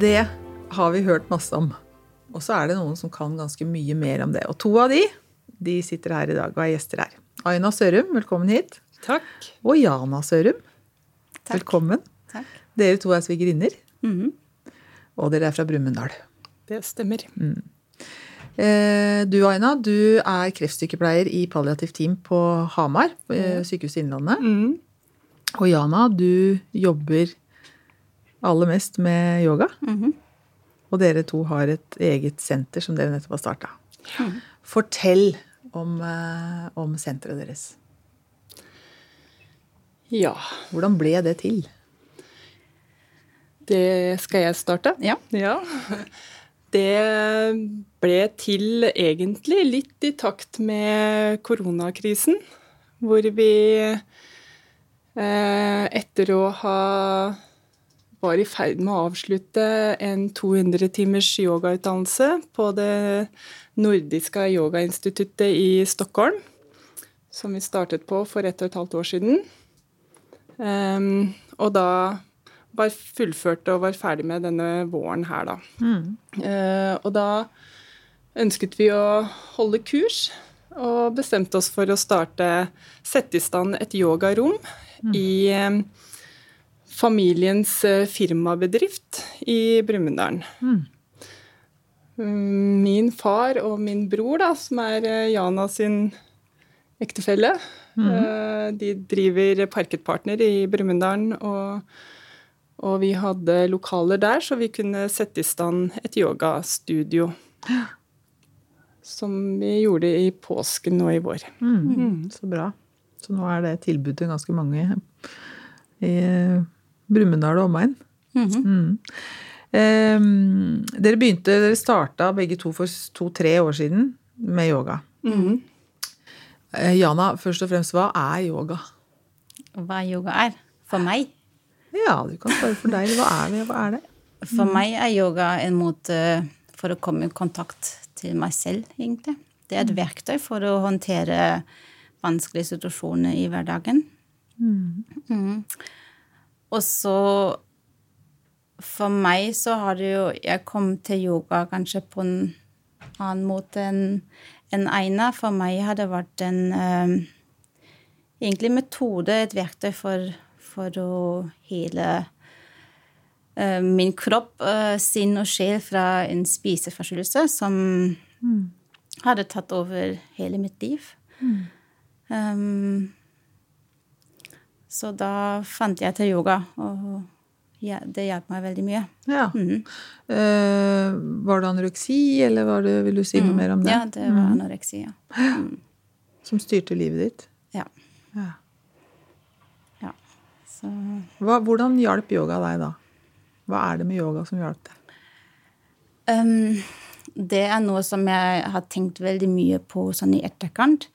Det har vi hørt masse om. Og så er det noen som kan ganske mye mer om det. Og to av de de sitter her i dag og er gjester her. Aina Sørum, velkommen hit. Takk. Og Jana Sørum, Takk. velkommen. Takk. Dere to er svigerinner, Mhm. og dere er fra Brumunddal. Det stemmer. Mm. Du Aina, du er kreftsykepleier i palliativt team på Hamar, eh, Sykehuset Innlandet. Mm. Og Jana, du jobber aller mest med yoga. Mhm. Og dere to har et eget senter som dere nettopp har starta. Fortell om, eh, om senteret deres. Ja, Hvordan ble det til? det skal jeg starte. Ja. Ja. Det ble til egentlig litt i takt med koronakrisen, hvor vi eh, etter å ha var i ferd med å avslutte en 200 timers yogautdannelse på det nordiske yogainstituttet i Stockholm, som vi startet på for ett og et halvt år siden. Um, og da var fullførte og var ferdig med denne våren her, da. Eh, og da ønsket vi å holde kurs, og bestemte oss for å starte Sette i stand et yogarom i eh, familiens eh, firmabedrift i Brumunddal. Mm, Min far og min bror, da, som er eh, Jana sin ektefelle, mm. de driver Parketpartner i Brumunddal. Og, og vi hadde lokaler der, så vi kunne sette i stand et yogastudio. Som vi gjorde i påsken nå i vår. Mm, Så bra. Så nå er det tilbud til ganske mange i eh, Brumunddal og omegn. Mhm. Mm. Eh, dere begynte, dere starta begge to for to-tre år siden med yoga. Mm. Eh, Jana, først og fremst, hva er yoga? Hva yoga er for meg? Ja, du kan svare for deg. Hva er det? Hva er det? For meg er yoga en måte for å komme i kontakt til meg selv, egentlig. Det er et verktøy for å håndtere vanskelige situasjoner i hverdagen. Mhm. Og så For meg så har det jo Jeg kom til yoga kanskje på en annen måte enn en Aina. For meg har det vært en eh, egentlig metode, et verktøy for, for å hele uh, min kropp, uh, sinn og sjel fra en spiseforstyrrelse som hadde tatt over hele mitt liv. Um, så da fant jeg til yoga, og ja, det hjalp meg veldig mye. Ja. Eh, var det anoreksi, eller var det, vil du si noe mer om det? Ja, det var anoreksi. Ja. Som styrte livet ditt? ja. Ja. ja. Så Hva, hvordan hjalp yoga deg da? Hva er det med yoga som hjalp deg? Um, det er noe som jeg har tenkt veldig mye på sånn i etterkant.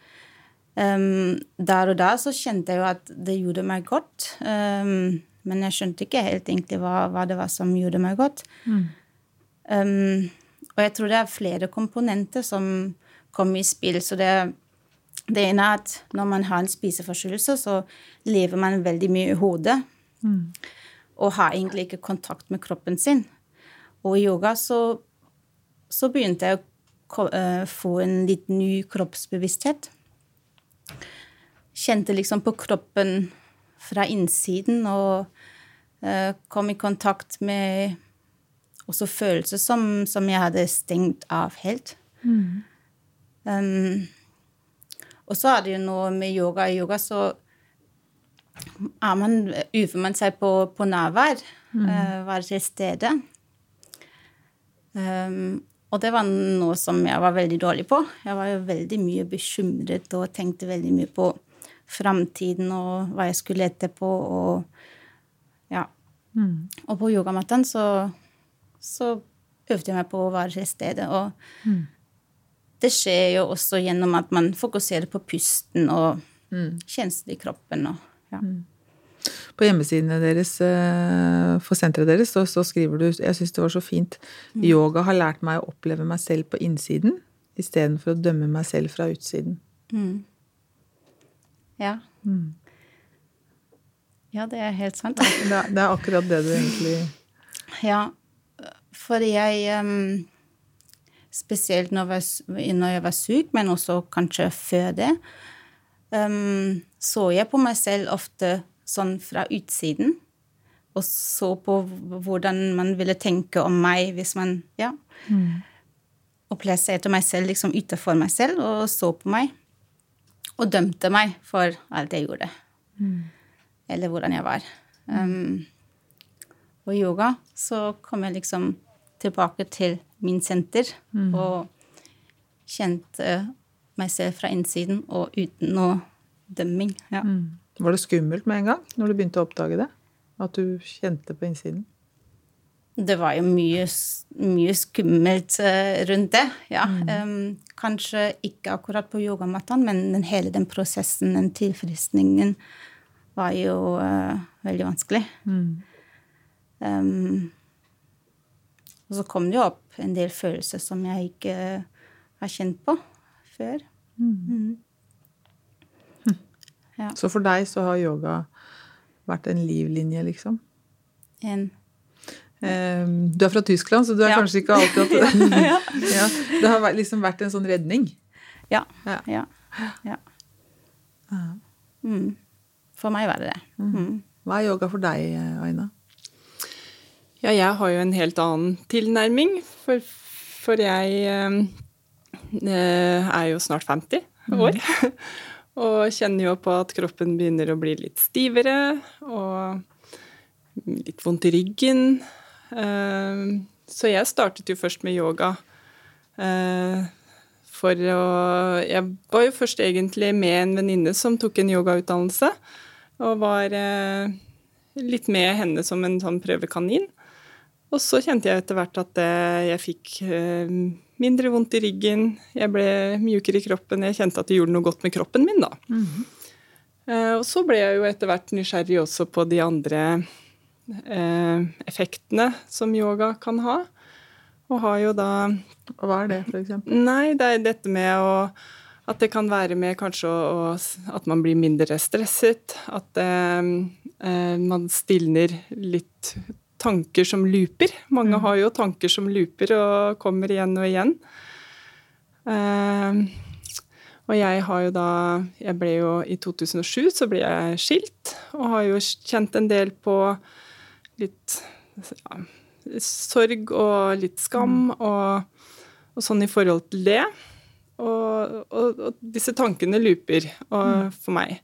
Um, der og da så kjente jeg jo at det gjorde meg godt. Um, men jeg skjønte ikke helt egentlig hva, hva det var som gjorde meg godt. Um, og jeg tror det er flere komponenter som kommer i spill. Så det, det ene er at når man har en spiseforstyrrelse, så lever man veldig mye i hodet. Og har egentlig ikke kontakt med kroppen sin. Og i yoga så, så begynte jeg å eh, få en litt ny kroppsbevissthet. Kjente liksom på kroppen fra innsiden og eh, kom i kontakt med også følelser som, som jeg hadde stengt av helt. Um, og så er det jo noe med yoga. I yoga så er man, øver man seg på, på nærvær. eh, være til stede. Um, og det var noe som jeg var veldig dårlig på. Jeg var jo veldig mye bekymret og tenkte veldig mye på framtiden og hva jeg skulle etterpå. Og ja. Og på yogamatten så så øvde jeg meg på å være til stede. Og mm. det skjer jo også gjennom at man fokuserer på pusten og mm. kjensler i kroppen. Og, ja. mm. På hjemmesidene deres eh, for senteret deres så, så skriver du Jeg syns det var så fint. Mm. Yoga har lært meg å oppleve meg selv på innsiden istedenfor å dømme meg selv fra utsiden. Mm. Ja. Mm. Ja, det er helt sant. Det er, det er akkurat det du egentlig Ja, for jeg um, Spesielt når jeg, når jeg, var, syk, men også kanskje før det, um, så jeg på meg selv ofte sånn fra utsiden. Og så på hvordan man ville tenke om meg hvis man ja, mm. Og plasserte meg selv liksom utenfor meg selv og så på meg. Og dømte meg for alt jeg gjorde. Mm. Eller hvordan jeg var. Um, og yoga, så kom jeg liksom tilbake til min senter mm. og kjente meg selv fra innsiden og uten noe dømming. Ja. Mm. Var det skummelt med en gang når du begynte å oppdage det? At du kjente på innsiden? Det var jo mye, mye skummelt uh, rundt det, ja. Mm. Um, kanskje ikke akkurat på yogamattene, men den, hele den prosessen, den tilfriskningen, var jo uh, veldig vanskelig. Mm. Um, og så kom det jo opp en del følelser som jeg ikke har kjent på før. Mm. Ja. Så for deg så har yoga vært en livlinje, liksom? En ehm, du er fra Tyskland, så du er ja. kanskje ikke alltid at ja. ja. Det har liksom vært en sånn redning? Ja. Ja. ja. Mm. For meg var det det. Mm. mm. Hva er yoga for deg, Aina? Ja, jeg har jo en helt annen tilnærming. For, for jeg eh, eh er jo snart 50 mm. år. Mm. og kjenner jo på at kroppen begynner å bli litt stivere og litt vondt i ryggen. Eh, så jeg startet jo først med yoga. Eh, for å Jeg var jo først egentlig med en venninne som tok en yogautdannelse. Og var eh, litt med henne som en sånn prøvekanin. Og så kjente jeg etter hvert at jeg fikk mindre vondt i ryggen, jeg ble mjukere i kroppen, jeg kjente at det gjorde noe godt med kroppen min, da. Mm -hmm. Og så ble jeg jo etter hvert nysgjerrig også på de andre effektene som yoga kan ha. Og har jo da hva er det, f.eks.? Nei, det er dette med å at det kan være med kanskje å, at man blir mindre stresset. At eh, man stilner litt tanker som looper. Mange mm. har jo tanker som looper og kommer igjen og igjen. Uh, og jeg har jo da Jeg ble jo I 2007 så ble jeg skilt, og har jo kjent en del på litt ja, sorg og litt skam mm. og, og, sånn i forhold til det. Og, og, og disse tankene looper og, mm. for meg.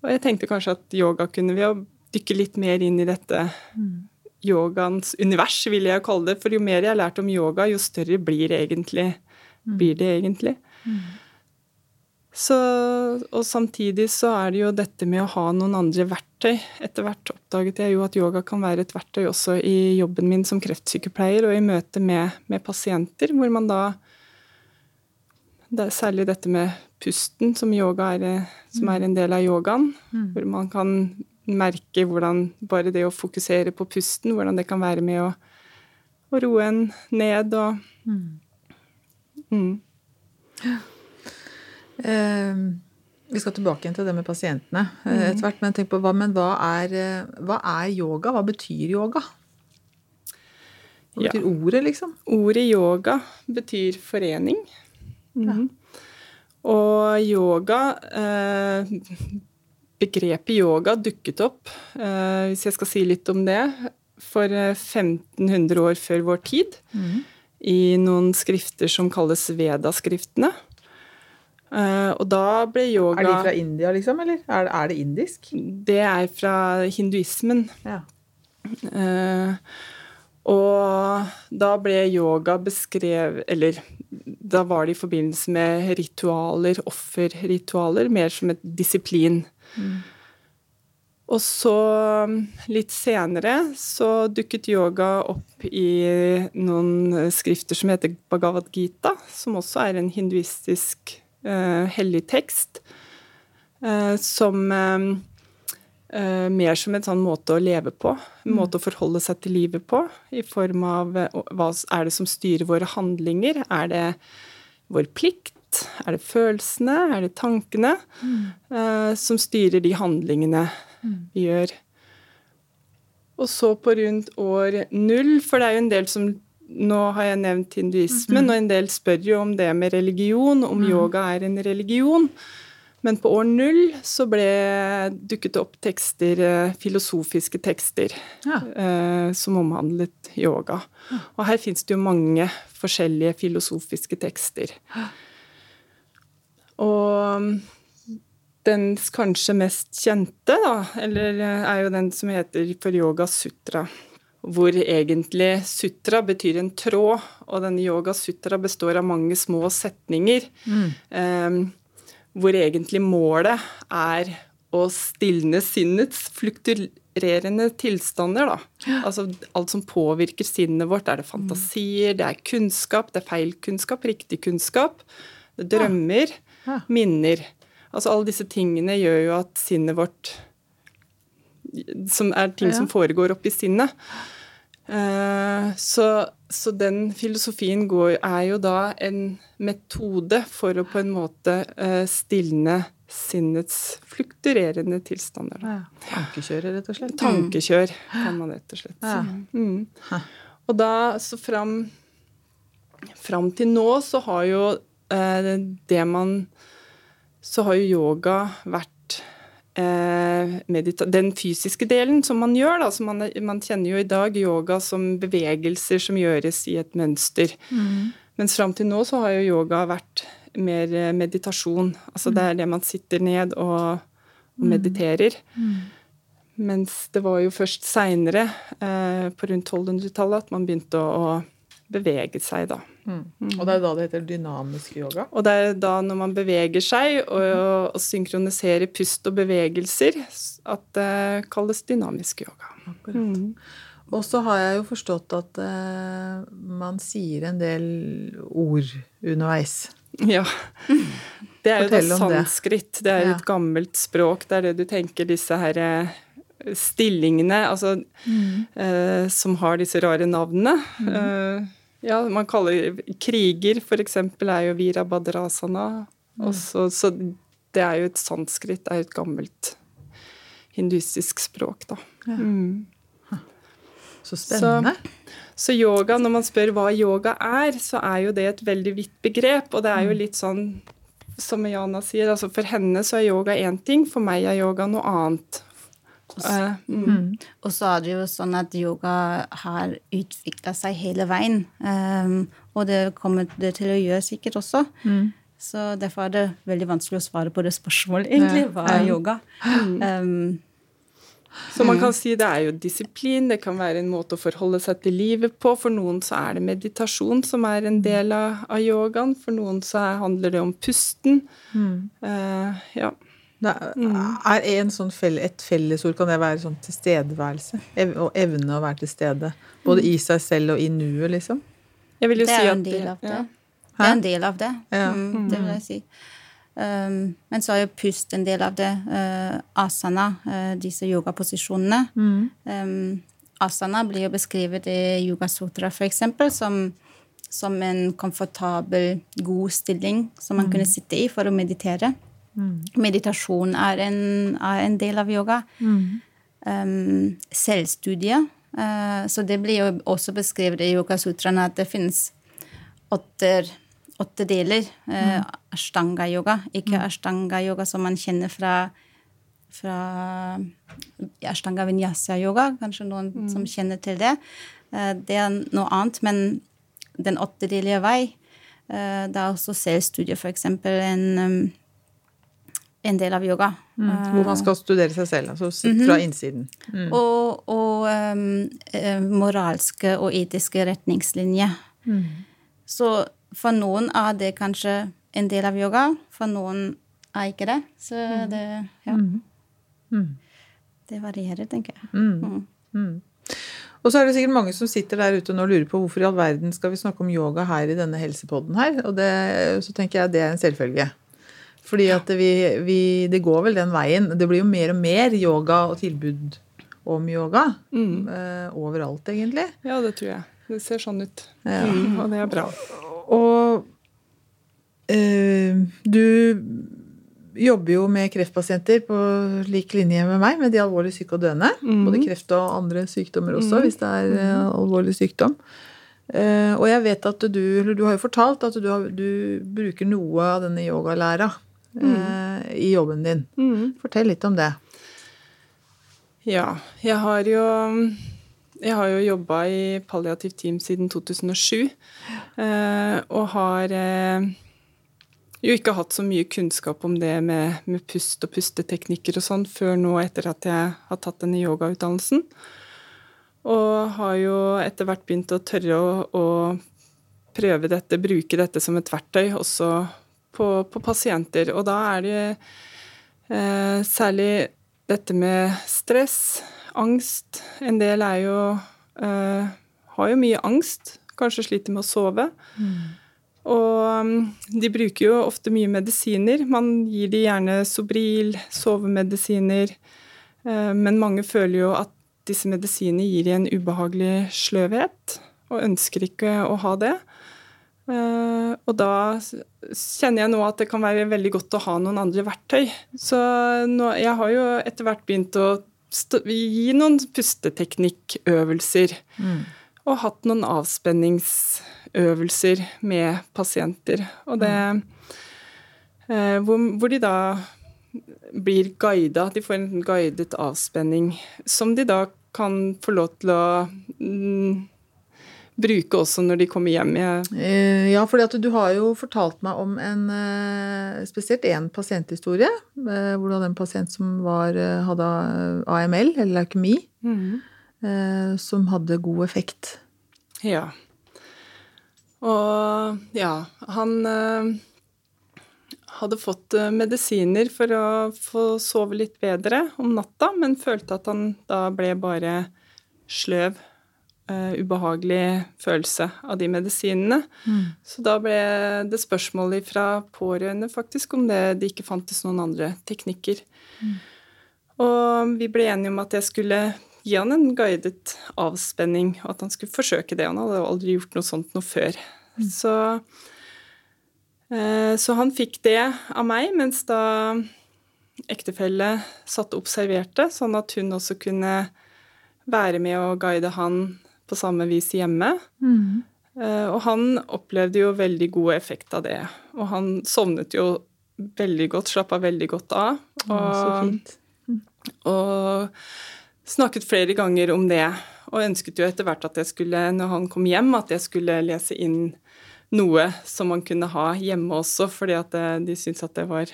Og jeg tenkte kanskje at yoga kunne vi jo dykke litt mer inn i dette. Mm yogaens univers, vil jeg kalle det. For jo mer jeg har lært om yoga, jo større blir, egentlig, mm. blir det egentlig. Mm. Så, og samtidig så er det jo dette med å ha noen andre verktøy. Etter hvert oppdaget jeg jo at yoga kan være et verktøy også i jobben min som kreftsykepleier og i møte med, med pasienter, hvor man da det er Særlig dette med pusten, som, er, som er en del av yogaen. Mm. Hvor man kan merke hvordan bare det å fokusere på pusten, hvordan det kan være med å, å roe en ned og mm. Mm. Uh, vi skal tilbake igjen til det med pasientene eh, mm. etter hvert. Men tenk på hva, men hva er, eh, hva er yoga? Hva betyr yoga? Hva betyr ja. ordet, liksom? Ordet yoga betyr forening. Ja. Mm. Og yoga eh, begrepet yoga dukket opp, eh, hvis jeg skal si litt om det, for 1500 eh, år før vår tid. Mm. I noen skrifter som kalles Veda-skriftene. Uh, og da ble yoga Er de fra India, liksom? Eller er det, det indisk? Det er fra hinduismen. Ja. Og da ble yoga beskrevet Eller da var det i forbindelse med ritualer, offerritualer, mer som et disiplin. Mm. Og så litt senere så dukket yoga opp i noen skrifter som heter Bhagavad Gita, som også er en hinduistisk uh, hellig tekst, uh, som uh, mer som en sånn måte å leve på, en måte å forholde seg til livet på, i form av hva er det som styrer våre handlinger? Er det vår plikt? Er det følelsene? Er det tankene? Mm. som styrer de handlingene vi gjør. Og så på rundt år null, for det er jo en del som Nå har jeg nevnt hinduismen, og en del spør jo om det med religion, om yoga er en religion. Men på år null så ble dukket opp tekster, eh, filosofiske tekster, ja. eh, som omhandlet yoga. Og her fins det jo mange forskjellige filosofiske tekster. Og den kanskje mest kjente, da, eller eh, er jo den som heter for yoga sutra. Hvor egentlig sutra betyr en tråd, og denne yoga sutra består av mange små setninger. Mm. Eh, hvor egentlig målet er å stilne sinnets flukturerende tilstander, da. Altså alt som påvirker sinnet vårt. Er det fantasier, det er kunnskap, det er feil kunnskap, riktig kunnskap. Det er drømmer, ja. Ja. minner. Altså alle disse tingene gjør jo at sinnet vårt Som er ting ja. som foregår oppi sinnet. Uh, så, så, den filosofien går, er jo da en metode for å på en måte uh, stilne sinnets flukturerende tilstander. Ja. Tankekjør, rett og slett? Tankekjør, kan man rett og slett si. Ja. Mm. Og da, så fram, fram til nå, så har jo det man så har jo yoga vært eh, den fysiske delen som man gjør. Da, man, man, kjenner jo i dag yoga som bevegelser som gjøres i et mønster. Mm. Mens fram til nå så har jo yoga vært mer eh, meditasjon. Altså det er det man sitter ned og, og mm. mediterer. Mm. Mens det var jo først seinere, eh, på rundt 1200-tallet, at man begynte å, å bevege seg, da. Mm. Og det er da det heter dynamisk yoga? Og det er da når man beveger seg og, og synkroniserer pust og bevegelser, at det kalles dynamisk yoga. Mm. Og så har jeg jo forstått at uh, man sier en del ord underveis. Ja. Det er Fortell jo da sanskrit. Det, det er ja. et gammelt språk. Det er det du tenker disse her eh, stillingene altså, mm. uh, som har disse rare navnene. Mm. Uh, ja, man kaller kriger, f.eks., er jo virabhadrasana. Mm. Også, så det er jo et sanskrit, det er jo et gammelt hinduistisk språk, da. Ja. Mm. Så spennende. Så, så, yoga, når man spør hva yoga er, så er jo det et veldig vidt begrep. Og det er jo mm. litt sånn som Jana sier, altså for henne så er yoga én ting, for meg er yoga noe annet. Uh, mm. Og så er det jo sånn at yoga har utvikla seg hele veien. Um, og det kommer det til å gjøre sikkert også. Mm. Så derfor er det veldig vanskelig å svare på det spørsmålet, egentlig. Hva er yoga? Um, så man kan si det er jo disiplin, det kan være en måte å forholde seg til livet på. For noen så er det meditasjon som er en del av, av yogaen. For noen så handler det om pusten. Mm. Uh, ja. Det er en sånn felle, et fellesord kan det være sånn tilstedeværelse? Og evne å være til stede. Både i seg selv og i nuet, liksom? Jeg vil jo det si at er en del av det. Ja. Det er en del av det. Ja. Mm, det vil jeg si. Um, men så er jo pust en del av det. Uh, asana, uh, disse yogaposisjonene. Mm. Um, asana blir jo beskrevet i yogasutra, for eksempel, som, som en komfortabel, god stilling som man mm. kunne sitte i for å meditere. Mm. Meditasjon er en, er en, del av yoga. Mm. Um, selvstudie. Uh, så det blir jo også beskrevet i yogasutraene at det finnes åtte, åtte deler. Uh, Ashtanga-yoga, ikke mm. ashtanga-yoga som man kjenner fra, fra ashtanga vinyasa-yoga. Kanskje noen mm. som kjenner til det. Uh, det er noe annet, men den åttedelige vei, det er også selvstudie, eksempel en um, en del av yoga. Mm, hvor man skal studere seg selv, altså mhm. fra innsiden. Mm. Og, og um, moralske og etiske retningslinjer. Mm. Så for noen er det kanskje en del av yoga, for noen er ikke det. Så mm. det Ja. Mm. Det varierer, tenker jeg. Og så er det sikkert mange som sitter der ute og lurer på hvorfor i all verden skal vi snakke om yoga her i denne helsepodden her. Og det, så tenker jeg det er en selvfølge. Fordi at vi, vi, det går vel den veien. Det blir jo mer og mer yoga og tilbud om yoga mm. Uh, overalt, egentlig. Ja, det tror jeg. Det ser sånn ut. Ja. Mm, og det er bra. Og uh, du jobber jo med kreftpasienter på lik linje med meg, med de alvorlig syke og døende. Mm. Både kreft og andre sykdommer også, mm. hvis det er uh, alvorlig sykdom. Og jeg vet at du eller du har jo fortalt at du, har, du bruker noe av denne yogalæra uh, i jobben din. Mm. Fortell litt om det. Ja, jeg har jo jeg har jo jobba i palliativt team siden 2007, og har jo ikke hatt så mye kunnskap om det med, med pust og pusteteknikker og sånn før nå etter at jeg har tatt denne yogautdannelsen. Og har jo etter hvert begynt å tørre å, å prøve dette, bruke dette som et verktøy også på, på pasienter. Og da er det eh, særlig dette med stress, angst. En del er jo eh, har jo mye angst, kanskje sliter med å sove. Mm. Og um, de bruker jo ofte mye medisiner. Man gir de gjerne Sobril, sovemedisiner. Eh, men mange føler jo at disse medisinene gir de en ubehagelig sløvhet, og ønsker ikke å ha det. Eh, og da kjenner jeg nå at det kan være veldig godt å ha noen andre verktøy. Så nå, jeg har jo etter hvert begynt å gi noen pusteteknikkøvelser. Mm. Og hatt noen avspenningsøvelser med pasienter. Og det eh, hvor, hvor, de da blir guida. De får en guidet avspenning som de da kan få lov til å mm, bruke også når de kommer hjem. Jeg ja, for du har jo fortalt meg om en eh, spesielt én pasienthistorie. Hvor du hadde en pasient som var, hadde AML, eller leukemi, mm. som hadde god effekt. Ja. Og ja, han eh, hadde fått eh, medisiner for å få sove litt bedre om natta, men følte at han da ble bare sløv. Uh, ubehagelig følelse av de medisinene. Mm. Så da ble det spørsmål fra pårørende faktisk om det, det ikke fantes noen andre teknikker. Mm. Og vi ble enige om at jeg skulle gi han en guidet avspenning, og at han skulle forsøke det. Han hadde aldri gjort noe sånt noe før. Mm. Så, uh, så, han fikk det av meg, mens da ektefelle satt og observerte, sånn at hun også kunne være med og guide han på samme vis hjemme. Mm. Eh, og han opplevde jo veldig god effekt av det. Og han sovnet jo veldig godt, slappa veldig godt av. Og, ja, så fint. Mm. og snakket flere ganger om det, og ønsket jo etter hvert at jeg skulle, når han kom hjem, at jeg skulle lese inn noe som man kunne ha hjemme også, fordi at eh, de syntes at det var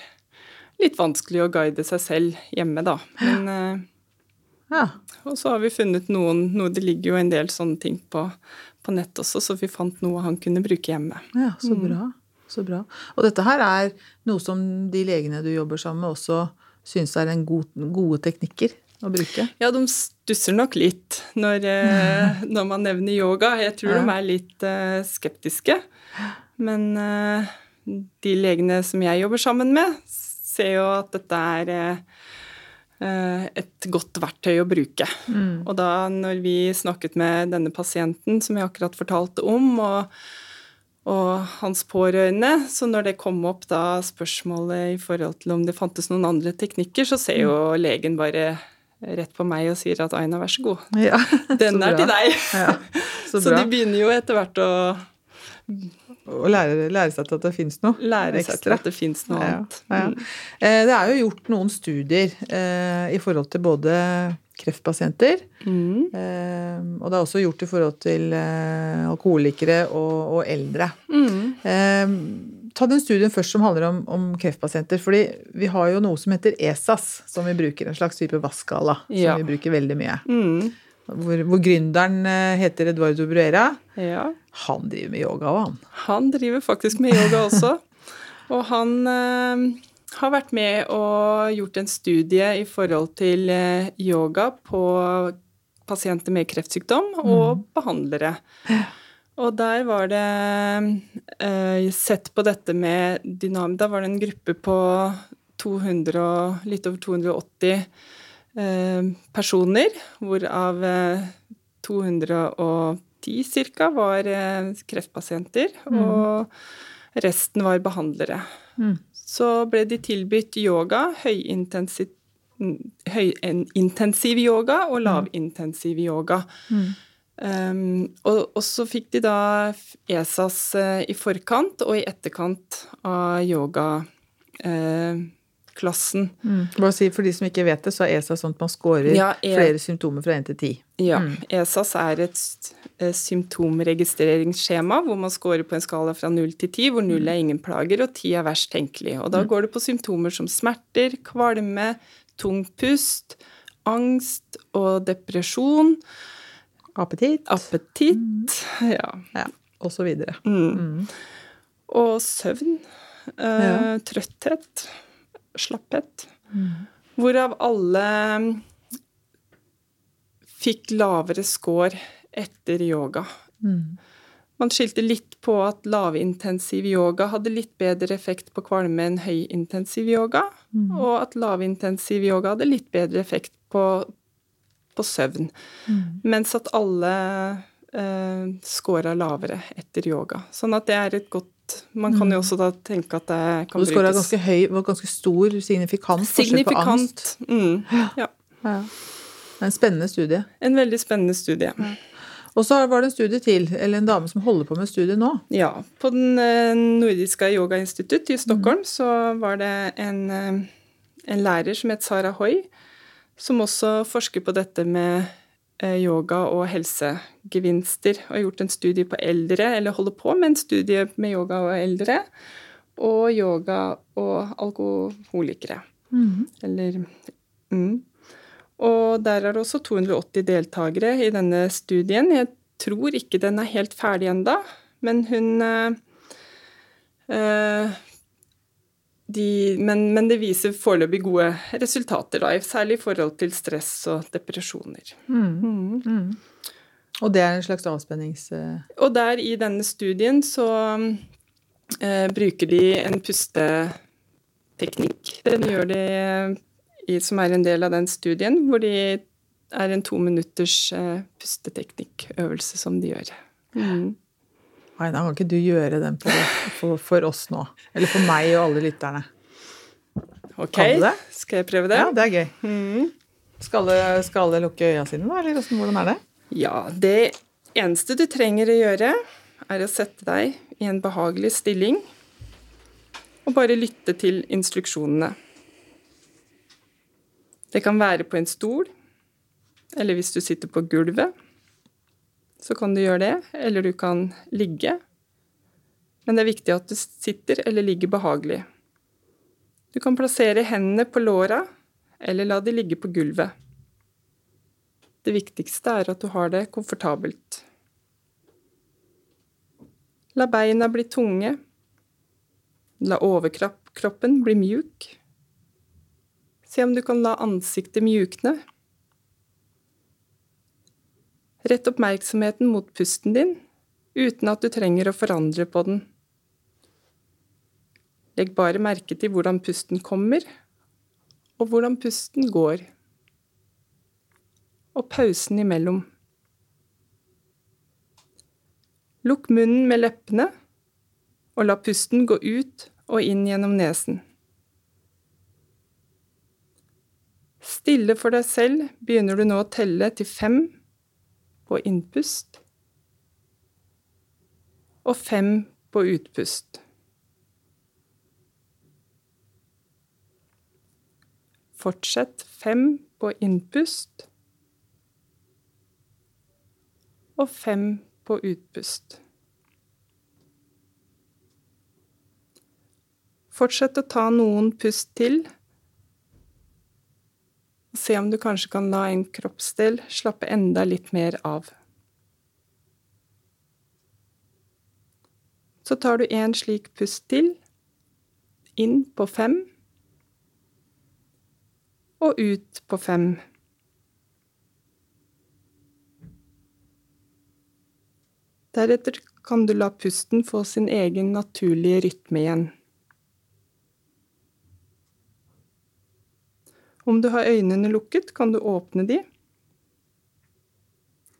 litt vanskelig å guide seg selv hjemme, da. Men eh, ja. Og så har vi funnet noen noe, Det ligger jo en del sånne ting på, på nett også, så vi fant noe han kunne bruke hjemme. Ja, så mm. bra. Så bra. Og dette her er noe som de legene du jobber sammen med, også syns er en god, gode teknikker? å bruke? Ja, de stusser nok litt når, eh, når man nevner yoga. Jeg tror ja. de er litt uh, skeptiske. Men uh, de legene som jeg jobber sammen med, ser jo at dette er et godt verktøy å bruke. Mm. Og da når vi snakket med denne pasienten som jeg akkurat fortalte om, og, og hans pårørende, så når det kom opp da spørsmålet i forhold til om det fantes noen andre teknikker, så ser jo mm. legen bare rett på meg og sier at Aina, vær så god. Ja, Den er til deg. Ja, så, så, de begynner jo etter hvert å å lære, lære, seg til at det fins noe lære ekstra. Seg til at det fins noe annet. Ja. Eh, det er jo gjort noen studier eh, i forhold til både kreftpasienter mm. eh, Og det er også gjort i forhold til eh, alkoholikere og, og eldre. Mm. Eh, ta den studien først som handler om, om, kreftpasienter. fordi vi har jo noe som heter ESAS, som vi bruker. En slags type vasskala ja. som vi bruker veldig mye. Mm. Hvor, hvor gründeren eh, heter Eduardo Bruera. Ja. Han driver med yoga òg, han. Han driver faktisk med yoga også. Og han, eh, har vært med og gjort en studie i forhold til eh, yoga på pasienter med kreftsykdom og behandlere. Og der var det eh, sett på dette med dynam... Da var det en gruppe på 200 litt over 280 eh, personer, hvorav eh, 210 ca. var eh, kreftpasienter. Mm. Og resten var behandlere. Mm. Så ble de tilbudt yoga, høyintensiv, høyintensiv yoga og mm. lavintensiv yoga. Mm. Um, og, og, så fikk de da ESAS i forkant og i etterkant av yoga. Uh, mm. Bare si For de som ikke vet det, så er ESA sånn at man scorer ja, e flere symptomer fra 1 til 10. Ja. Mm. ESAS er et uh, symptomregistreringsskjema hvor man scorer på en skala fra 0 til 10, hvor 0 er ingen plager og 10 er verst tenkelig. Og da mm. går det på symptomer som smerter, kvalme, tung pust, angst og depresjon. Appetitt. Appetitt, mm. ja. ja. Og så videre. Mm. Mm. Og søvn. Eh, ja. Trøtthet. Slapphet. Mm. Hvorav alle fikk lavere score etter yoga. Mm. Man skilte litt på at lavintensiv yoga hadde litt bedre effekt på kvalme enn høyintensiv yoga, mm. og at lavintensiv yoga hadde litt bedre effekt på på søvn. Mm. Mens at alle eh, scora lavere etter yoga. Sånn at det er et godt Man kan jo mm. også da tenke at det kan brukes. Du skåra ganske høy, var ganske stor signifikant forskjell på angst. Mm. Ja. ja. En spennende studie. En veldig spennende studie. Ja. Og så var det en studie til, eller en dame som holder på med studiet nå. Ja. På den eh, nordiske yogainstitutt i Stockholm mm. så var det en, eh, en lærer som het Sara Hoy, som også forsker på dette med yoga og helsegevinster, og har gjort en studie på eldre, eller holder på med en studie med yoga og eldre, og yoga og alkoholikere. Mm. Eller mm. Og der er det også 280 deltakere i denne studien. Jeg tror ikke den er helt ferdig enda, men hun øh, eh de, men, men, det viser foreløpig gode resultater, da, særlig i forhold til stress og depresjoner. Mm. Mm. Mm. Og det er en slags avspennings... Uh... Og der i denne studien så eh, bruker de en pusteteknikk. Den gjør de i, som er en del av den studien, hvor de er en to minutters eh, pusteteknikkøvelse som de gjør. Mm. Nei, da kan ikke du gjøre den for, for, for, oss nå. Eller for meg og alle lytterne. Ok, kan du det? skal jeg prøve det? Ja, det er gøy. Mm. Skal, alle, skal alle lukke øya sine, da? Eller hvordan er det? Ja, det eneste du trenger å gjøre, er å sette deg i en behagelig stilling og bare lytte til instruksjonene. Det kan være på en stol, eller hvis du sitter på gulvet så kan du gjøre det, eller du kan ligge. Men det er viktig at du sitter eller ligger behagelig. Du kan plassere hendene på låra, eller la de ligge på gulvet. Det viktigste er at du har det komfortabelt. La beina bli tunge. La overkroppen bli mjuk. Se om du kan la ansiktet mjukne. Rett oppmerksomheten mot pusten din, uten at du trenger å forandre på den. Legg bare merke til hvordan pusten kommer, og hvordan pusten går. Og pausen imellom. Lukk munnen med leppene, og la pusten gå ut og inn gjennom nesen. Stille for deg selv begynner du nå å telle til fem på innpust og fem på utpust. Fortsett fem på innpust og fem på utpust. Fortsett å ta noen pust til Se om du kanskje kan la en kroppsdel slappe enda litt mer av. Så tar du en slik pust til, inn på fem, Og ut på fem. Deretter kan du la pusten få sin egen naturlige rytme igjen. Om du har øynene lukket, kan du åpne de.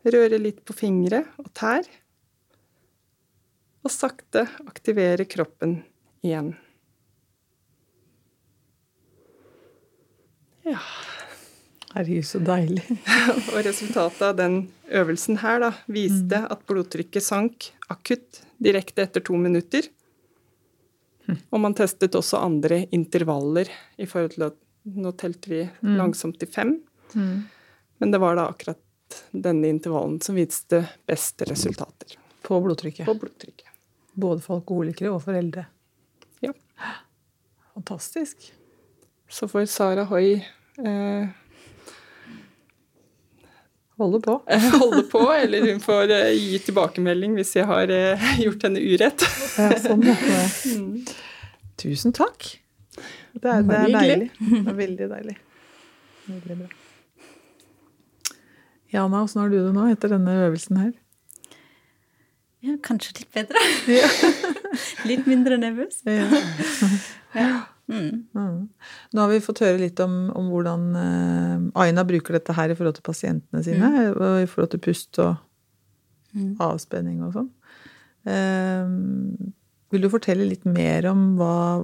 Røre litt på fingre og tær. Og sakte aktivere kroppen igjen. Ja. Herregud, så deilig. Og resultatet av den øvelsen her da, viste at blodtrykket sank akutt direkte etter to minutter. Og man testet også andre intervaller i forhold til at nå telte vi langsomt til fem. Men det var da akkurat denne intervallen som viste beste resultater. På blodtrykket. På blodtrykket. Både for alkoholikere og for eldre. Ja. Fantastisk. Så får Sara Hoi eh, Holder på. holde på, eller hun får eh, gi tilbakemelding hvis jeg har eh, gjort henne urett. Ja, sånn, ja. Tusen takk. Det er, det er deilig. Det er veldig deilig. Veldig bra. Jana, åssen har du det nå etter denne øvelsen her? Ja, kanskje litt bedre. litt mindre nervøs. Ja. Mm. Nå har vi fått høre litt om, om hvordan eh, Aina bruker dette her i forhold til pasientene sine. Og i forhold til pust og avspenning og sånn. Eh, vil du fortelle litt mer om hva,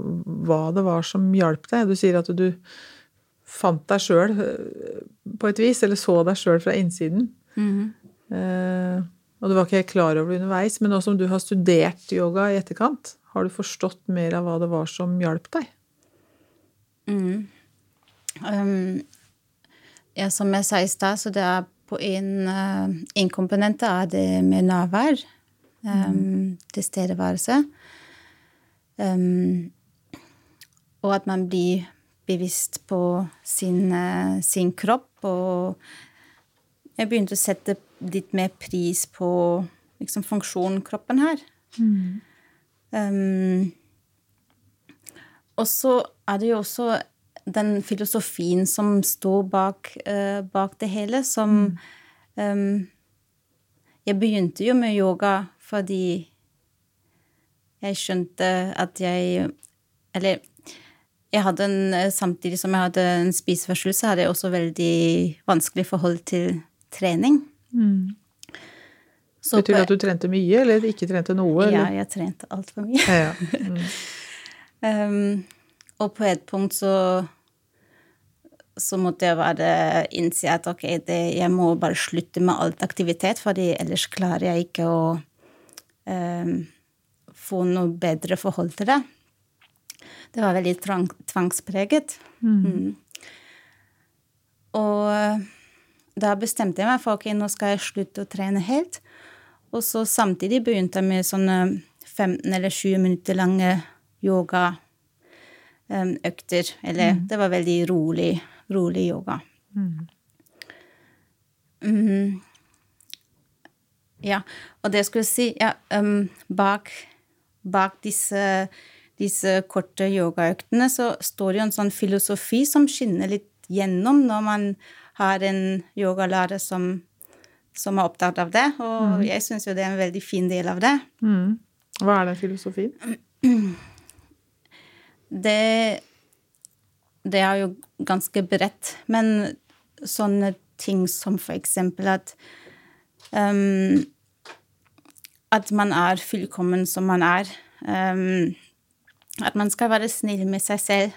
hva det var som hjalp deg? Du sier at du fant deg sjøl på et vis, eller så deg sjøl fra innsiden. Eh, og du var ikke helt klar over det underveis, men nå som du har studert yoga i etterkant, har du forstått mer av hva det var som hjalp deg? Mm. Um, ja, som jeg sa i stad, så det er på en, uh, en komponent er det med nærvær. Um, Tilstedeværelse. Um, og at man blir bevisst på sin, uh, sin kropp. Og jeg begynte å sette litt mer pris på liksom, funksjonen kroppen har. Um, og så er det jo også den filosofien som står bak, uh, bak det hele, som em, Jeg begynte jo med yoga fordi jeg skjønte at jeg Eller jeg hadde en, samtidig som jeg hadde en spiseforstyrrelse, hadde jeg også veldig vanskelig forhold til trening. Så Betyr det at du trente mye, eller ikke trente noe? Ja, jeg trente altfor mye. Ja, ja. Mm. Um, og på et punkt så så måtte jeg bare innse at ok, det, jeg må bare slutte med alt aktivitet, fordi ellers klarer jeg ikke å få noe bedre forhold til det. Det var veldig tvang, tvangspreget. Mm. Og eh, da bestemte jeg meg for ok, nå skal jeg slutte å trene helt. Og så samtidig begynte jeg med sånne 15 eller 20 minutter lange yogaøkter. Eller det var veldig rolig, rolig yoga. Mm. Ja, og det skulle jeg si ja, um, bak, bak disse, disse korte yogaøktene så står det jo en sånn filosofi som skinner litt gjennom når man har en yogalærer som, som er opptatt av det. Og jeg syns jo det er en veldig fin del av det. Mm. Hva er den filosofien? Det, det er jo ganske bredt, men sånne ting som for eksempel at um, At man er fullkommen som man er. Um, at man skal være snill med seg selv,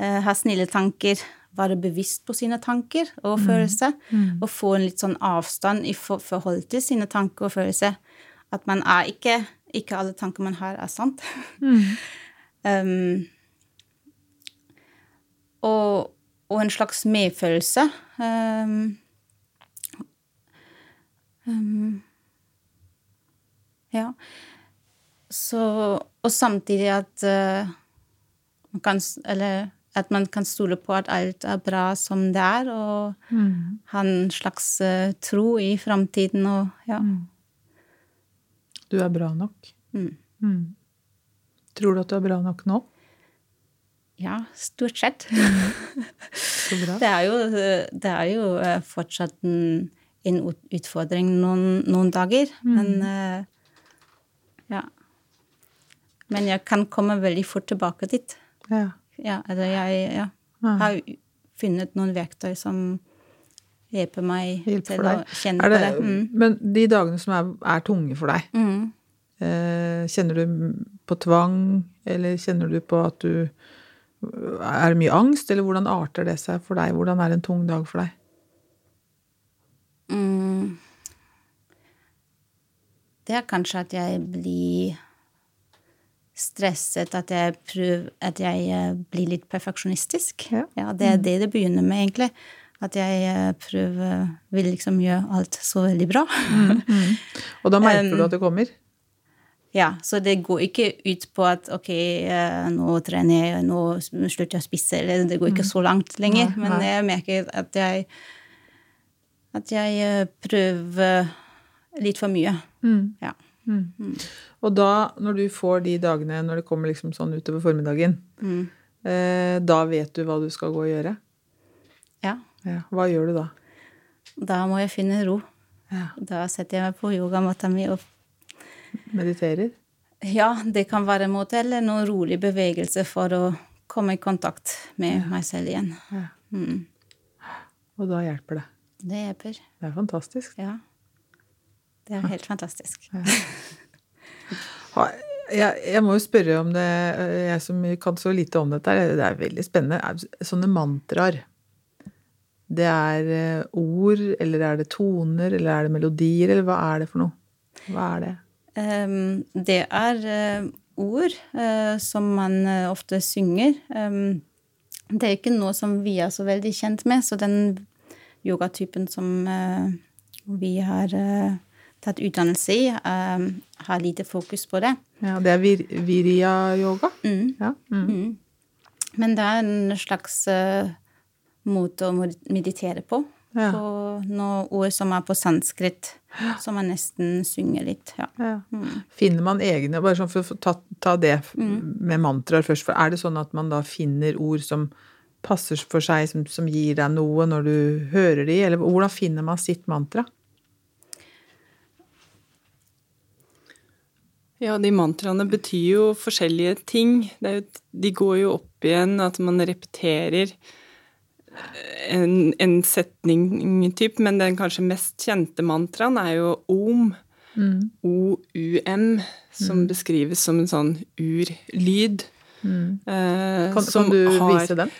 uh, ha snille tanker, være bevisst på sine tanker og følelser, og få en litt sånn avstand i for forhold til sine tanker og følelser. At man er ikke Ikke alle tanker man har, er sant. um, og, og en slags medfølelse. Um, um, ja. Så Og samtidig at uh, man kan Eller at man kan stole på at alt er bra som det er, og ha en slags uh, tro i framtiden og ja. Du er bra nok. Mm. Mm. Tror du at du er bra nok nå? Ja, stort sett. Så bra. Det er jo, det er jo eh, fortsatt en, en utfordring noen, noen dager, men eh, ja. Men jeg kan komme veldig fort tilbake dit. Ja. Ja, eller jeg ja, har funnet noen verktøy som hjelper meg Hjelper til å kjenne det, på det. Mm. Men de dagene som er, er tunge for deg, Mm. eh, kjenner du på tvang, eller kjenner du på at du Er det mye angst, eller hvordan arter det seg for deg? Hvordan er en tung dag for deg? Mm. Det er kanskje at jeg blir stresset, at jeg prøver At jeg eh, blir litt perfeksjonistisk. Ja. det er det det begynner med, egentlig. At jeg eh, prøver Vil liksom gjøre alt så veldig bra. Og da merker Um, du at det kommer? Ja, så det går ikke ut på at ok, eh, nå trener jeg, nå slutter jeg å spise, eller det går ikke så langt lenger. Nei, Men jeg merker at jeg at jeg prøver litt for mye. Ja. Og da, når du får de dagene når det kommer liksom sånn utover formiddagen, Mm. eh, da vet du hva du skal gå og gjøre? ja. Ja. Hva gjør du da? Da må jeg finne ro. Ja. Da setter jeg meg på yogamatta mi og Mediterer? Ja, det kan være en måte, eller noen rolig bevegelse for å komme i kontakt med meg selv igjen. Ja. Mm. Og da hjelper det. Det hjelper. Det er fantastisk. Ja. Det er helt fantastisk. Jeg, jeg må jo spørre om det, jeg som kan så lite om dette, det er veldig spennende. Sånne mantraer. Det er eh, ord, eller er det toner, eller er det melodier, eller hva er det for noe? Hva er det? Ehm, det er eh, ord eh, som man eh, ofte synger. Ehm, det er ikke noe som vi er så veldig kjent med, så den yogatypen som eh, vi har eh, tatt utdannelse i, um, har lite fokus på det. Ja, det er vir virya-yoga. Mm. Ja. Mm. Mm. Men det er en slags uh, måte å meditere på. Ja. Noen ord som er på sanskrit, som man nesten synger litt. Ja. Ja. Mm. Finner man egne Bare sånn for å ta, ta det med mantraer først. For er det sånn at man da finner ord som passer for seg, som, som gir deg noe når du hører de, eller hvordan finner man sitt mantra? Ja, de mantraene betyr jo forskjellige ting. Det jo, de går jo opp igjen at man repeterer en, en setning-typ, men den kanskje mest kjente mantraen er jo om. O-U-M, som beskrives som en sånn urlyd. Eh, Kan, kan du har- vise den?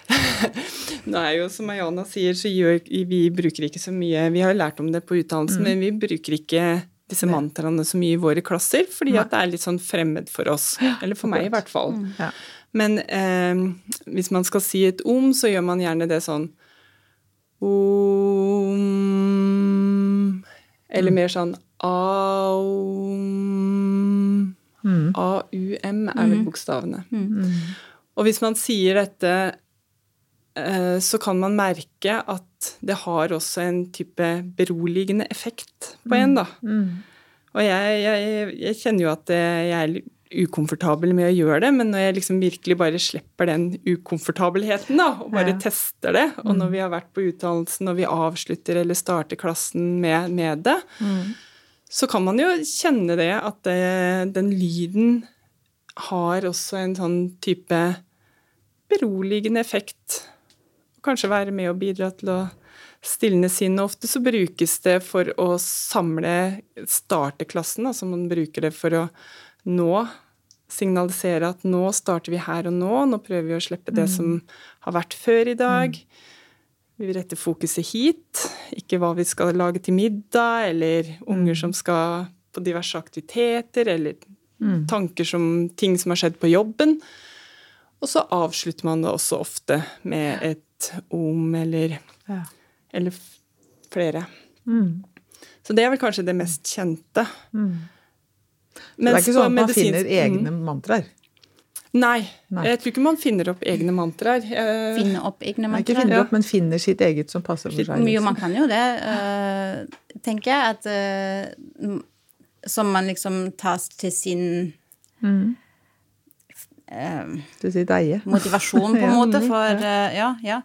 Nå er jo, som Ayana sier, så gjør vi bruker ikke så mye Vi har lært om det på utdannelsen, men vi bruker ikke disse mantraene så mye i våre klasser, fordi at det er litt sånn fremmed for oss. Eller for meg, i hvert fall. Men eh, hvis man skal si et om, så gjør man gjerne det sånn Om Eller mer sånn aum A-u-m er vel bokstavene. Og hvis man sier dette, så kan man merke at det har også en type beroligende effekt på en, da. Og jeg, jeg, jeg kjenner jo at eh, jeg er ukomfortabel med å gjøre det, men når jeg liksom virkelig bare slipper den ukomfortabelheten, da, og bare Ja. tester det, og når vi har vært på utdannelsen, og vi avslutter eller starter klassen med, med det, så kan man jo kjenne det at det, den lyden har også en sånn type beroligende effekt. Kanskje være med å bidra til å stilne sinnet. Ofte så brukes det for å samle starteklassen, altså man bruker det for å nå signalisere at nå starter vi her og nå, nå prøver vi å slippe det som har vært før i dag. Vi vil rette fokuset hit, ikke hva vi skal lage til middag, eller unger som skal på diverse aktiviteter, eller tanker som ting som har skjedd på jobben. Og så avslutter man det også ofte med et om eller, Ja. eller flere. Mm. Så det er vel kanskje det mest kjente. det er ikke sånn at man medisinsk- finner egne mantraer. Nei, Nei. jeg tror ikke man finner opp egne mantraer. Finner Finne opp egne mantraer? ikke finner opp, men finner sitt eget som passer for seg. Jo, liksom. man kan jo det, eh, tenker jeg. At, eh, som man liksom tas til sin eh, Du sier deie. motivasjon, på en måte, mm, for eh, Ja, ja.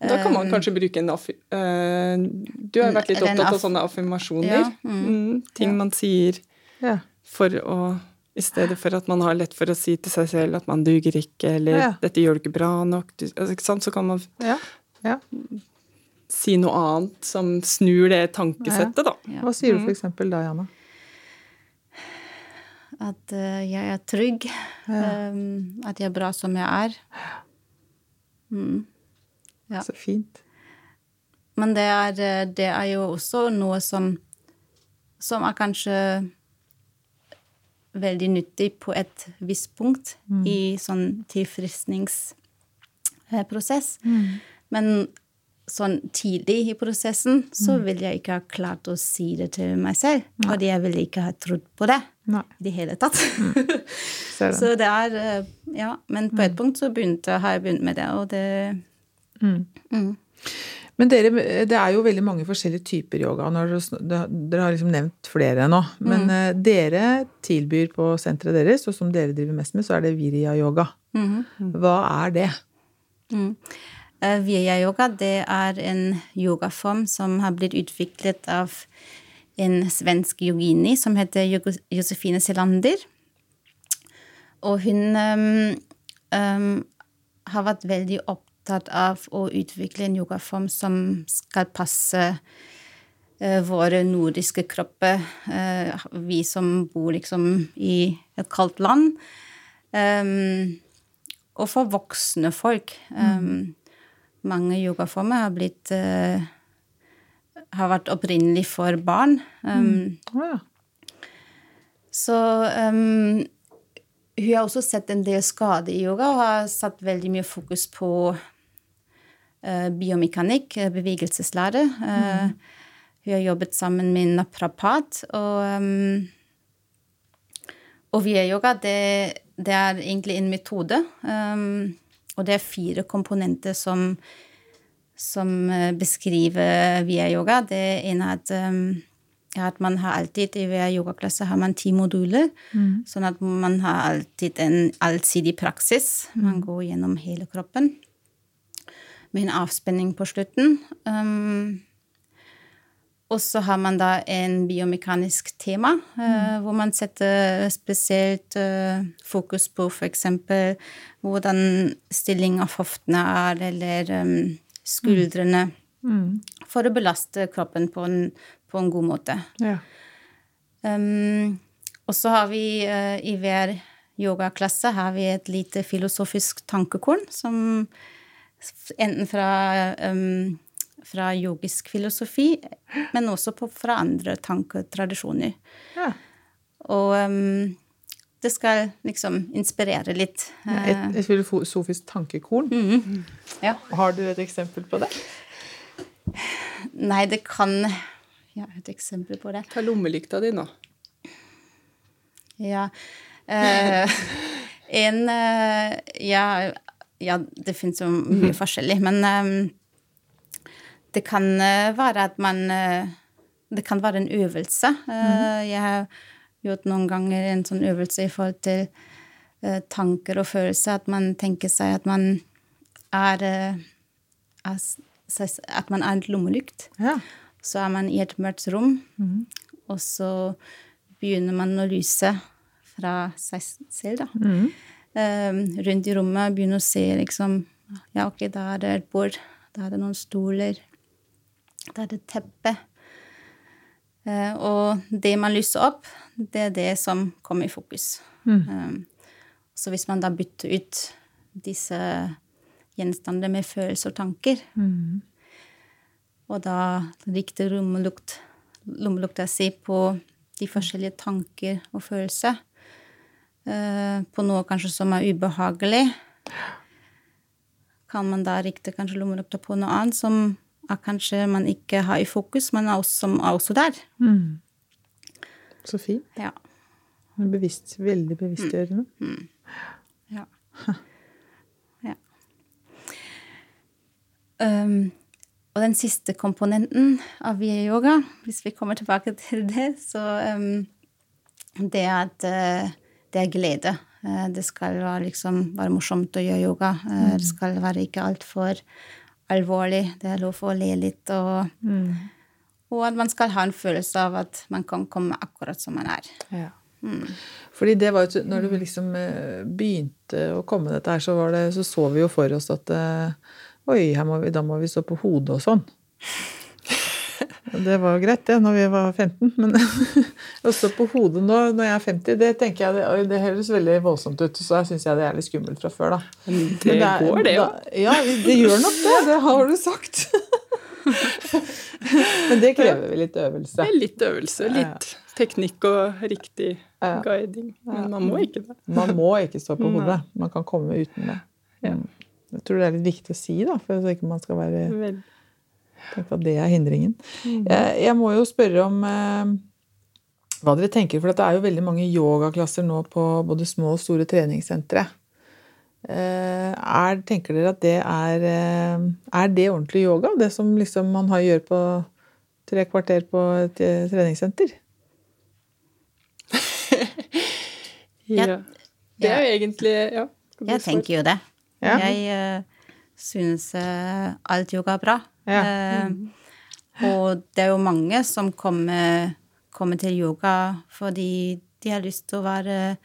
Da kan man kanskje bruke en affi... eh, du har jo vært litt opptatt av sånne affirmasjoner. Ja, Mm, ting man sier for å I stedet for at man har lett for å si til seg selv at man duger ikke, eller Ja. 'dette gjør du ikke bra nok', altså, ikke sant? så kan man Ja. ja. si noe annet som snur det tankesettet, da. Ja. Hva sier du for eksempel da, Jana? At eh, jeg er trygg. Um, at jeg er bra som jeg er. Mm. Ja. Så fint. Men det er, eh, det er jo også noe som Som er kanskje veldig nyttig på et visst punkt i sånn tilfriskningsprosess. Men sånn tidlig i prosessen så ville jeg ikke ha klart å si det til meg selv. Fordi jeg ville ikke ha trodd på det Nei. i det hele tatt. Mm. så det er eh, Ja. Men på et punkt så begynte, har jeg begynt med det, og det Mm. Men dere, det er jo veldig mange forskjellige typer yoga. Dere, dere har liksom nevnt flere nå. Men mm. dere tilbyr på senteret deres, og som dere driver mest med, så er det virya-yoga. Hva er det? Mm. Eh, Via-yoga det er en yogaform som har blitt utviklet av en svensk yogini som heter Josefine Selander. Og hun um, um, har vært veldig opptatt av å utvikle en yogaform som skal passe uh, våre nordiske kropper, uh, vi som bor liksom i et kaldt land. Um, og for voksne folk. Um, mange yogaformer har blitt uh, har vært opprinnelig for barn. Um, mm. ja. Så um, hun har også sett en del skade i yoga og har satt veldig mye fokus på uh, biomekanikk, bevegelseslære. bevegelseslære. Eh, Hun har jobbet sammen med naprapat, og um, og via-yoga, det, det er egentlig en metode. Um, og det er fire komponenter som, som eh, beskriver via-yoga. Det ene er at, um, at man har alltid i hver yogaklasse har man ti moduler. Sånn at man har alltid en allsidig praksis. Man går gjennom hele kroppen med en avspenning på slutten. Um, og så har man da en biomekanisk tema, mm. hvor man setter spesielt eh, fokus på f.eks. hvordan stilling av hoftene er, eller um, skuldrene, for å belaste kroppen på en, på en god måte. ja. Um, og så har vi uh, i hver yogaklasse har vi et lite filosofisk tankekorn som enten fra um, fra yogisk filosofi, men også på, fra andre tanketradisjoner. ja. Og um, det skal liksom inspirere litt. Et, et filosofisk tankekorn. Ja. Har du et eksempel på det? Nei, det kan Ja, et eksempel på det. Ta lommelykta di nå. Ja. Eh, en eh, ja, ja, det fins jo mye forskjellig, men eh, det kan eh, være at man eh, Det kan være en øvelse. Mm. Jeg har gjort noen ganger en sånn øvelse i forhold til tanker og følelser. At man tenker seg at man er, er At man er en lommelykt. Ja. Så er man i et mørkt rom, og så begynner man å lyse fra seg selv, da. Eh, rundt i rommet, begynner å se liksom Ja, ok, da er det et bord, da er det noen stoler, da er det et teppe. Eh, og det man lyser opp, det er det som kommer i fokus. Mm. så hvis man da bytter ut disse gjenstandene med følelser og tanker, og da riktig lommelukt, lommelukta si på de forskjellige tanker og følelser. eh, På noe kanskje som er ubehagelig. Kan man da rikte kanskje lommelukta på noe annet som er kanskje man ikke har i fokus, men er også, som er også der. Så fint. Ja. Bevisst, veldig bevisstgjørende. Ja. ja. Um, og den siste komponenten av yoga, hvis vi kommer tilbake til det, så um, det er at eh, det er glede. Eh, det skal være, liksom, være morsomt å gjøre yoga. Eh, det skal være ikke altfor alvorlig. Det er lov å le litt. Og, og at man skal ha en følelse av at man kan komme akkurat som man er. Ja. Fordi det var jo, når du liksom eh, begynte å komme dette her, så, var det, så så vi jo for oss at eh, Oi, må vi, da må vi stå på hodet og sånn. Det var jo greit, det, når vi var 15. Men å stå på hodet nå når jeg er 50, det tenker jeg, det, høres veldig voldsomt ut. Så syns jeg det er litt skummelt fra før, da. Det, det, er- går, det da- Ja, det gjør nok det. Det har du sagt. Men det krever litt øvelse. Det er litt øvelse, litt teknikk og riktig guiding. Men man må ikke det. Man må ikke stå på hodet. Man kan komme uten det. Mm. Jeg tror det er litt viktig å si, da, for så ikke man skal være Vel. Tenke at det er hindringen. Mm. Jeg, jeg må jo spørre om eh, hva dere tenker, for det er jo veldig mange yogaklasser nå på både små og store treningssentre. Eh, er, tenker dere at det er eh, Er det ordentlig yoga? Det som liksom man har gjør på tre kvarter på et eh, treningssenter? Ja. Det er jo egentlig Ja. Jeg tenker jo det. Ja. Jeg uh, syns uh, alt yoga er bra. Ja. Eh, og det er jo mange som kommer, kommer til yoga fordi de har lyst til å være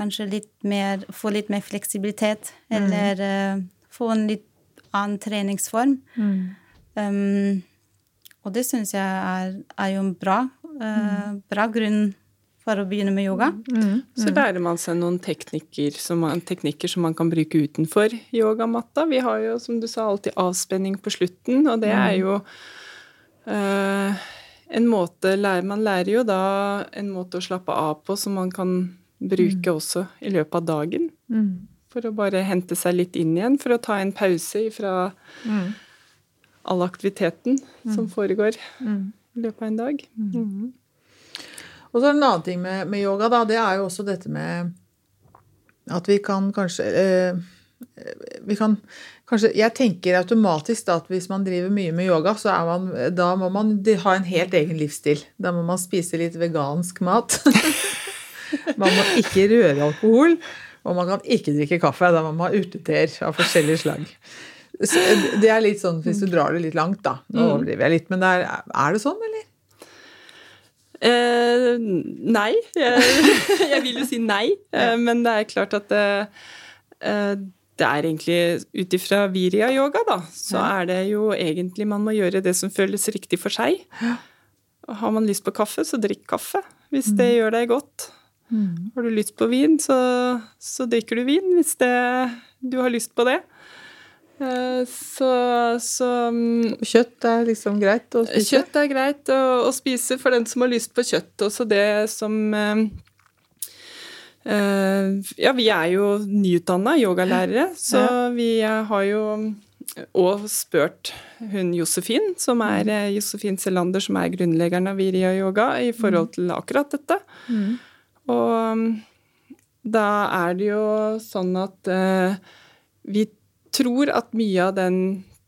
kanskje litt mer Få litt mer fleksibilitet, eller eh, få en litt annen treningsform. Um, og det syns jeg er, er jo en bra, uh, bra grunn for å begynne med yoga. Så lærer man seg noen teknikker som man, teknikker som man kan bruke utenfor yogamatta. Vi har jo, som du sa, alltid avspenning på slutten, og det er jo øh, en måte Man lærer jo da en måte å slappe av på som man kan bruke også i løpet av dagen. For å bare hente seg litt inn igjen, for å ta en pause fra all aktiviteten som foregår i løpet av en dag. Mhm. Og så er det en annen ting med, med yoga, da. Det er jo også dette med at vi kan kanskje eh, vi kan kanskje, Jeg tenker automatisk da at hvis man driver mye med yoga, så er man, da må man ha en helt egen livsstil. Da må man spise litt vegansk mat. man må ikke røre alkohol. Og man kan ikke drikke kaffe. Da må man ha uteteer av forskjellig slag. Så det er litt sånn hvis du drar det litt langt, da. Nå overdriver jeg litt, men er, er det sånn, eller? Eh, nei. Jeg, jeg vil jo si nei, eh, men det er klart at det, eh, det er egentlig ut ifra virya-yoga, da, så er det jo egentlig man må gjøre det som føles riktig for seg. Har man lyst på kaffe, så drikk kaffe, hvis det gjør deg godt. Har du lyst på vin, så, så drikker du vin hvis det, du har lyst på det. Eh, Så, så mm, Kjøtt er liksom greit å spise? Kjøtt er greit å, å spise for den som har lyst på kjøtt. Også det som eh, eh, Ja, vi er jo nyutdanna yogalærere, så vi har jo og spurt hun Josefin, som er eh, Josefin Selander, som er grunnleggeren av Virya Yoga, i forhold til akkurat dette. Og mm, da er det jo sånn at eh, vi tror at mye av den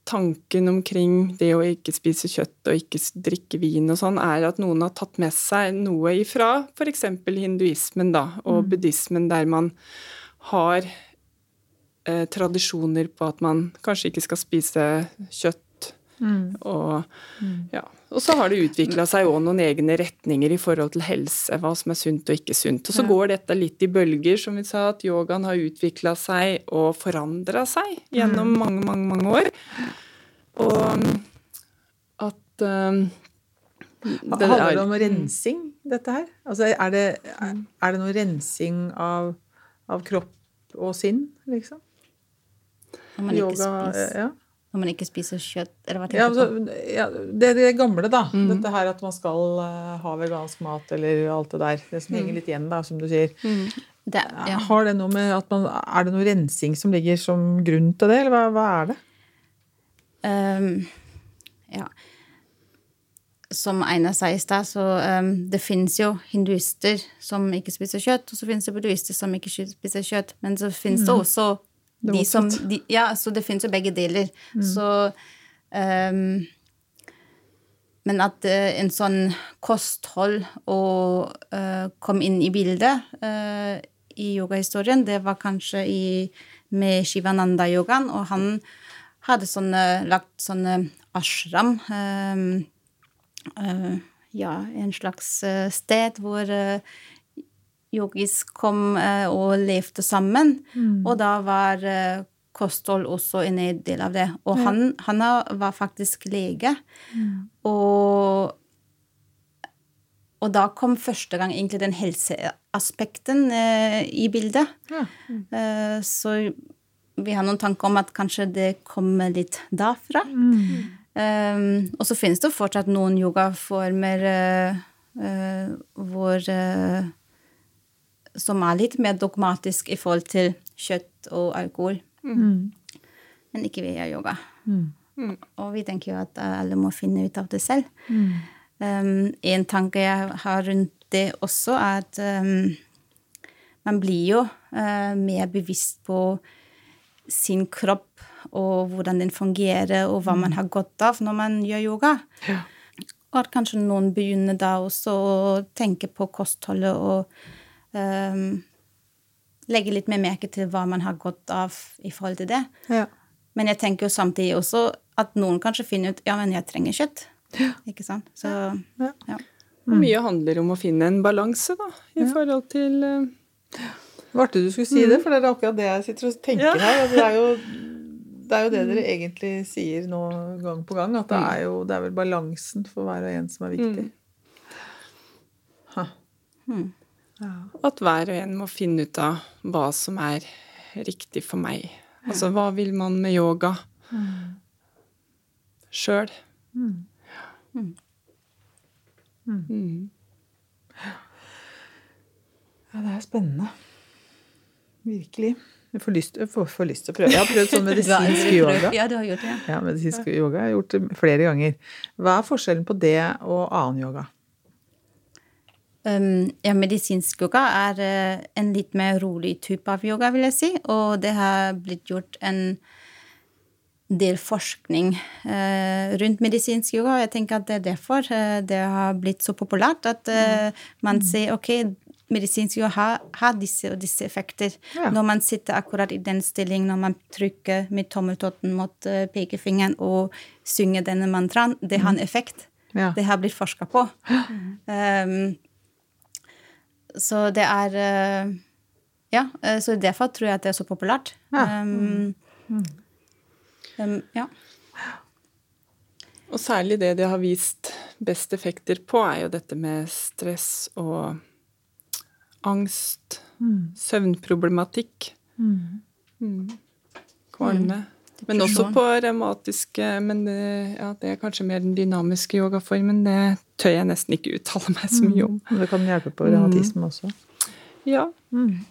tanken omkring det å ikke spise kjøtt og ikke drikke vin og sånn, er at noen har tatt med seg noe ifra f.eks. hinduismen da, og buddhismen, der man har eh, tradisjoner på at man kanskje ikke skal spise kjøtt. Og, ja. Og så har det utvikla seg òg noen egne retninger i forhold til helse, hva som er sunt og ikke sunt. Og så går dette litt i bølger, som vi sa, at yogaen har utvikla seg og forandra seg gjennom mange, mange, mange år. Og at um, det Handler det om rensing, dette her? Altså, er det, er, det noe rensing av, av kropp og sinn, liksom? Når man ikke Yoga spiser, ja. Når man ikke spiser kjøtt, Ja, altså, ja, det, det gamle, da. Dette her at man skal uh, ha vegansk mat eller alt det der. Det som henger litt igjen, da, som du sier. Det, ja. Har det noe med at man, Er det noe rensing som ligger som grunn til det, eller hva, hva er det? Um, ja. Som Einar sa i stad, så um, det finnes jo hinduister som ikke spiser kjøtt, og så finnes det buddhister som ikke spiser kjøtt. Men så finnes det også Det de som de, Ja, så det finnes jo begge deler. Så um, Men at uh, en sånn kosthold og uh, kom inn i bildet uh, i yogahistorien, det var kanskje i, med Shivananda-yogaen, og han hadde sånne, lagt sånne ashram. Um, ja, en slags sted hvor yogis kom og levde sammen. Mm. Og da var kosthold også en del av det. Og ja. han, han, var faktisk lege. Mm. Og og da kom første gang egentlig den helseaspekten eh, i bildet. Ja. Mm. Eh, så vi har noen tanker om at kanskje det kommer litt derfra. Mm. Um, og så finnes det fortsatt noen yogaformer uh, hvor Som er litt mer dogmatisk i forhold til kjøtt og alkohol. Mm. Men ikke via yoga. Mm. mm. Og vi tenker jo at alle må finne ut av det selv. Mm. Um, en tanke jeg har rundt det også, er at um, man blir jo uh, mer bevisst på sin kropp og hvordan den fungerer, og hva man mm. har godt av når man gjør yoga. Ja. Og at kanskje noen begynner da også å tenke på kostholdet og um, legge litt mer merke til hva man har godt av i forhold til det. Ja. Men jeg tenker jo samtidig også at noen kanskje finner ut ja, men jeg trenger kjøtt. Ja. Ikke sant? Så ja. ja. Mm. Mye handler om å finne en balanse, da, i forhold til uh... Varte du skulle si mm. det, for det er akkurat det jeg sitter og tenker her. Det er, jo, det er jo det dere mm. egentlig sier nå gang på gang, at det mm. er jo det er vel balansen for hver og en som er viktig. Mm. Ja. At hver og en må finne ut av hva som er riktig for meg. Altså hva vil man med yoga sjøl? Mm. Mm. Mm. Ja, det er spennende. Virkelig. Jeg får lyst, jeg får, får lyst til å prøve. Jeg har prøvd sånn medisinsk yoga. Ja, du har gjort det. Ja, medisinsk yoga jeg har gjort det flere ganger. Hva er forskjellen på det og annen yoga? Ja, medisinsk yoga er uh, en litt mer rolig type av yoga, vil jeg si. Og det har blitt gjort en del forskning eh, rundt medisinsk yoga. og Jeg tenker at det er derfor eh, det har blitt så populært. At eh, man mm. ser ok, medisinsk yoga har, har, disse og disse effekter. Ja. Når man sitter akkurat i den stillingen, når man trykker med tommeltotten mot pekefingeren og synger denne mantraen, det har en mm. effekt. Ja. Det har blitt forska på. Um, så det er uh, Ja, så derfor tror jeg at det er så populært. Ja. Um, mm. Um, ja. Og særlig det det har vist best effekter på, er jo dette med stress og angst, mm. søvnproblematikk, mm. mm. kvalme. Mm. Men også på revmatiske Men det, ja, det, er kanskje mer den dynamiske yogaformen. Det tør jeg nesten ikke uttale meg så mye om. Mm. Det kan hjelpe på revmatisme også. Ja. Mm.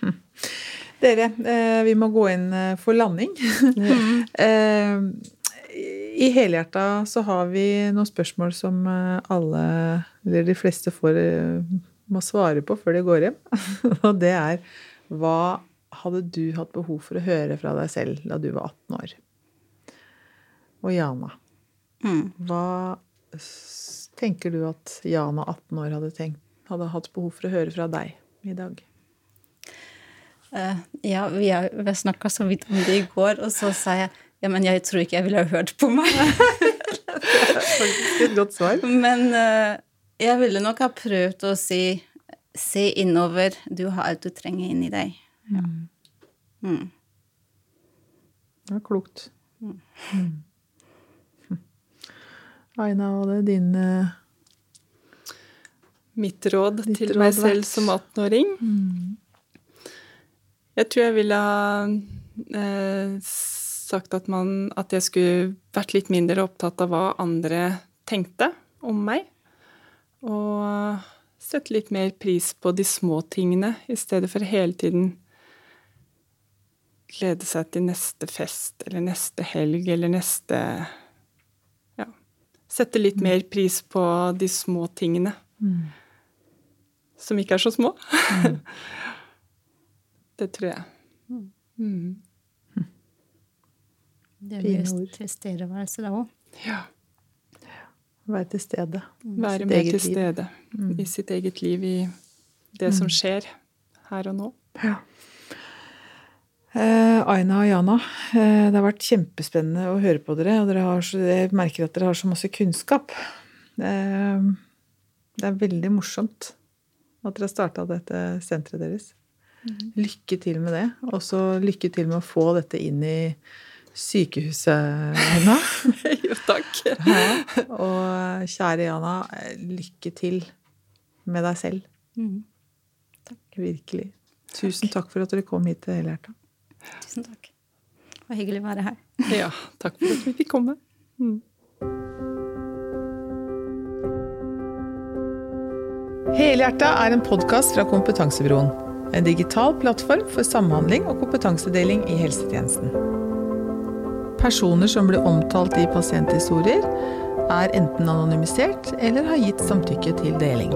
Hm. Dere, eh, vi må gå inn eh, for landing. Mm. I Helhjerta så har vi noen spørsmål som alle, eller de fleste, får, må svare på før de går hjem. Og det er hva hadde du hatt behov for å høre fra deg selv da du var 18 år? Og Jana, mm. hva tenker du at Jana 18 år hadde, tenkt, hadde hatt behov for å høre fra deg i dag? Uh, ja, vi vi snakka så vidt om det i går, og så sa jeg ja, men jeg tror ikke jeg ville ha hørt på meg. det er faktisk et godt svar. Men uh, jeg ville nok ha prøvd å si se innover. Du har alt du trenger inni deg. Ja. Mm. Det var klokt. Mm. mm. Aina, hva er det din uh, Mitt råd Ditt til råd meg selv som 18-åring? Mm. Jeg tror jeg ville ha eh, sagt at, man, at jeg skulle vært litt mindre opptatt av hva andre tenkte om meg. Og sette litt mer pris på de små tingene, i stedet for hele tiden glede seg til neste fest eller neste helg eller neste Ja. Sette litt mm. mer pris på de små tingene. Mm. Som ikke er så små. Mm. Det tror jeg. Mm. mm. Det er mye tilstedeværelse da òg. Ja. Være til stede. Være mer til stede mm. i sitt eget liv, i det som mm. skjer her og nå. Ja. Eh, Aina og Jana, eh, det har vært kjempespennende å høre på dere. Og dere har jeg merker at dere har så masse kunnskap. Eh, det er veldig morsomt at dere har starta dette senteret deres. Lykke til med det. Og så lykke til med å få dette inn i sykehuset, Aina. jo, takk. Ja. Og kjære Jana, lykke til med deg selv. Mm. Virkelig. Tusen takk for at dere kom hit til Helhjerta. Tusen takk. Det var hyggelig å være her. Ja, takk for at vi fikk komme. Mm. Helhjerta er en podkast fra Kompetansebroen. En digital plattform for samhandling og kompetansedeling i helsetjenesten. Personer som blir omtalt i pasienthistorier, er enten anonymisert eller har gitt samtykke til deling.